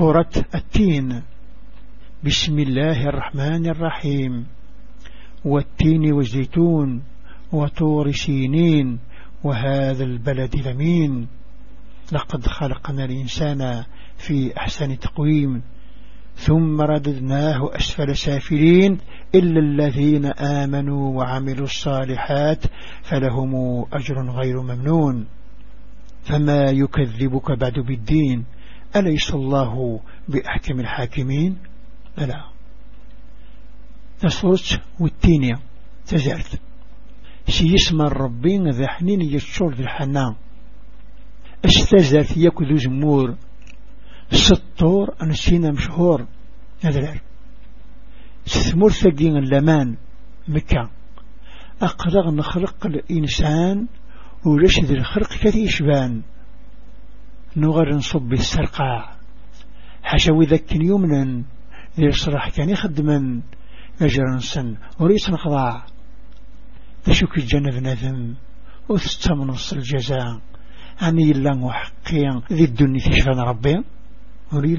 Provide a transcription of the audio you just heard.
سورة التين. بسم الله الرحمن الرحيم. والتين والزيتون وطور سينين وهذا البلد لمين لقد خلقنا الإنسان في أحسن تقويم ثم رددناه أسفل سافلين إلا الذين آمنوا وعملوا الصالحات فلهم أجر غير ممنون. فما يكذبك بعد بالدين؟ أليس الله بأحكم الحاكمين؟ بلى. تصرت والتينية تزعت سيسمى الربين ذا حنين يشور ذي الحنان. استزرت يكذو زمور. سطور أنسينا مشهور. نذلك ستمر ثقين اللمان. مكة أقرغ نخلق الإنسان ولشد الخرق كثي شبان نغر نصب السرقاع حشوي ذك يمنا يصرح كان يخدما أجر سن وريس نخضاع تشك الجنة بنذم وتستمنص الجزاء. عني الله وحقيا ذي الدنيا تشفى ربي وري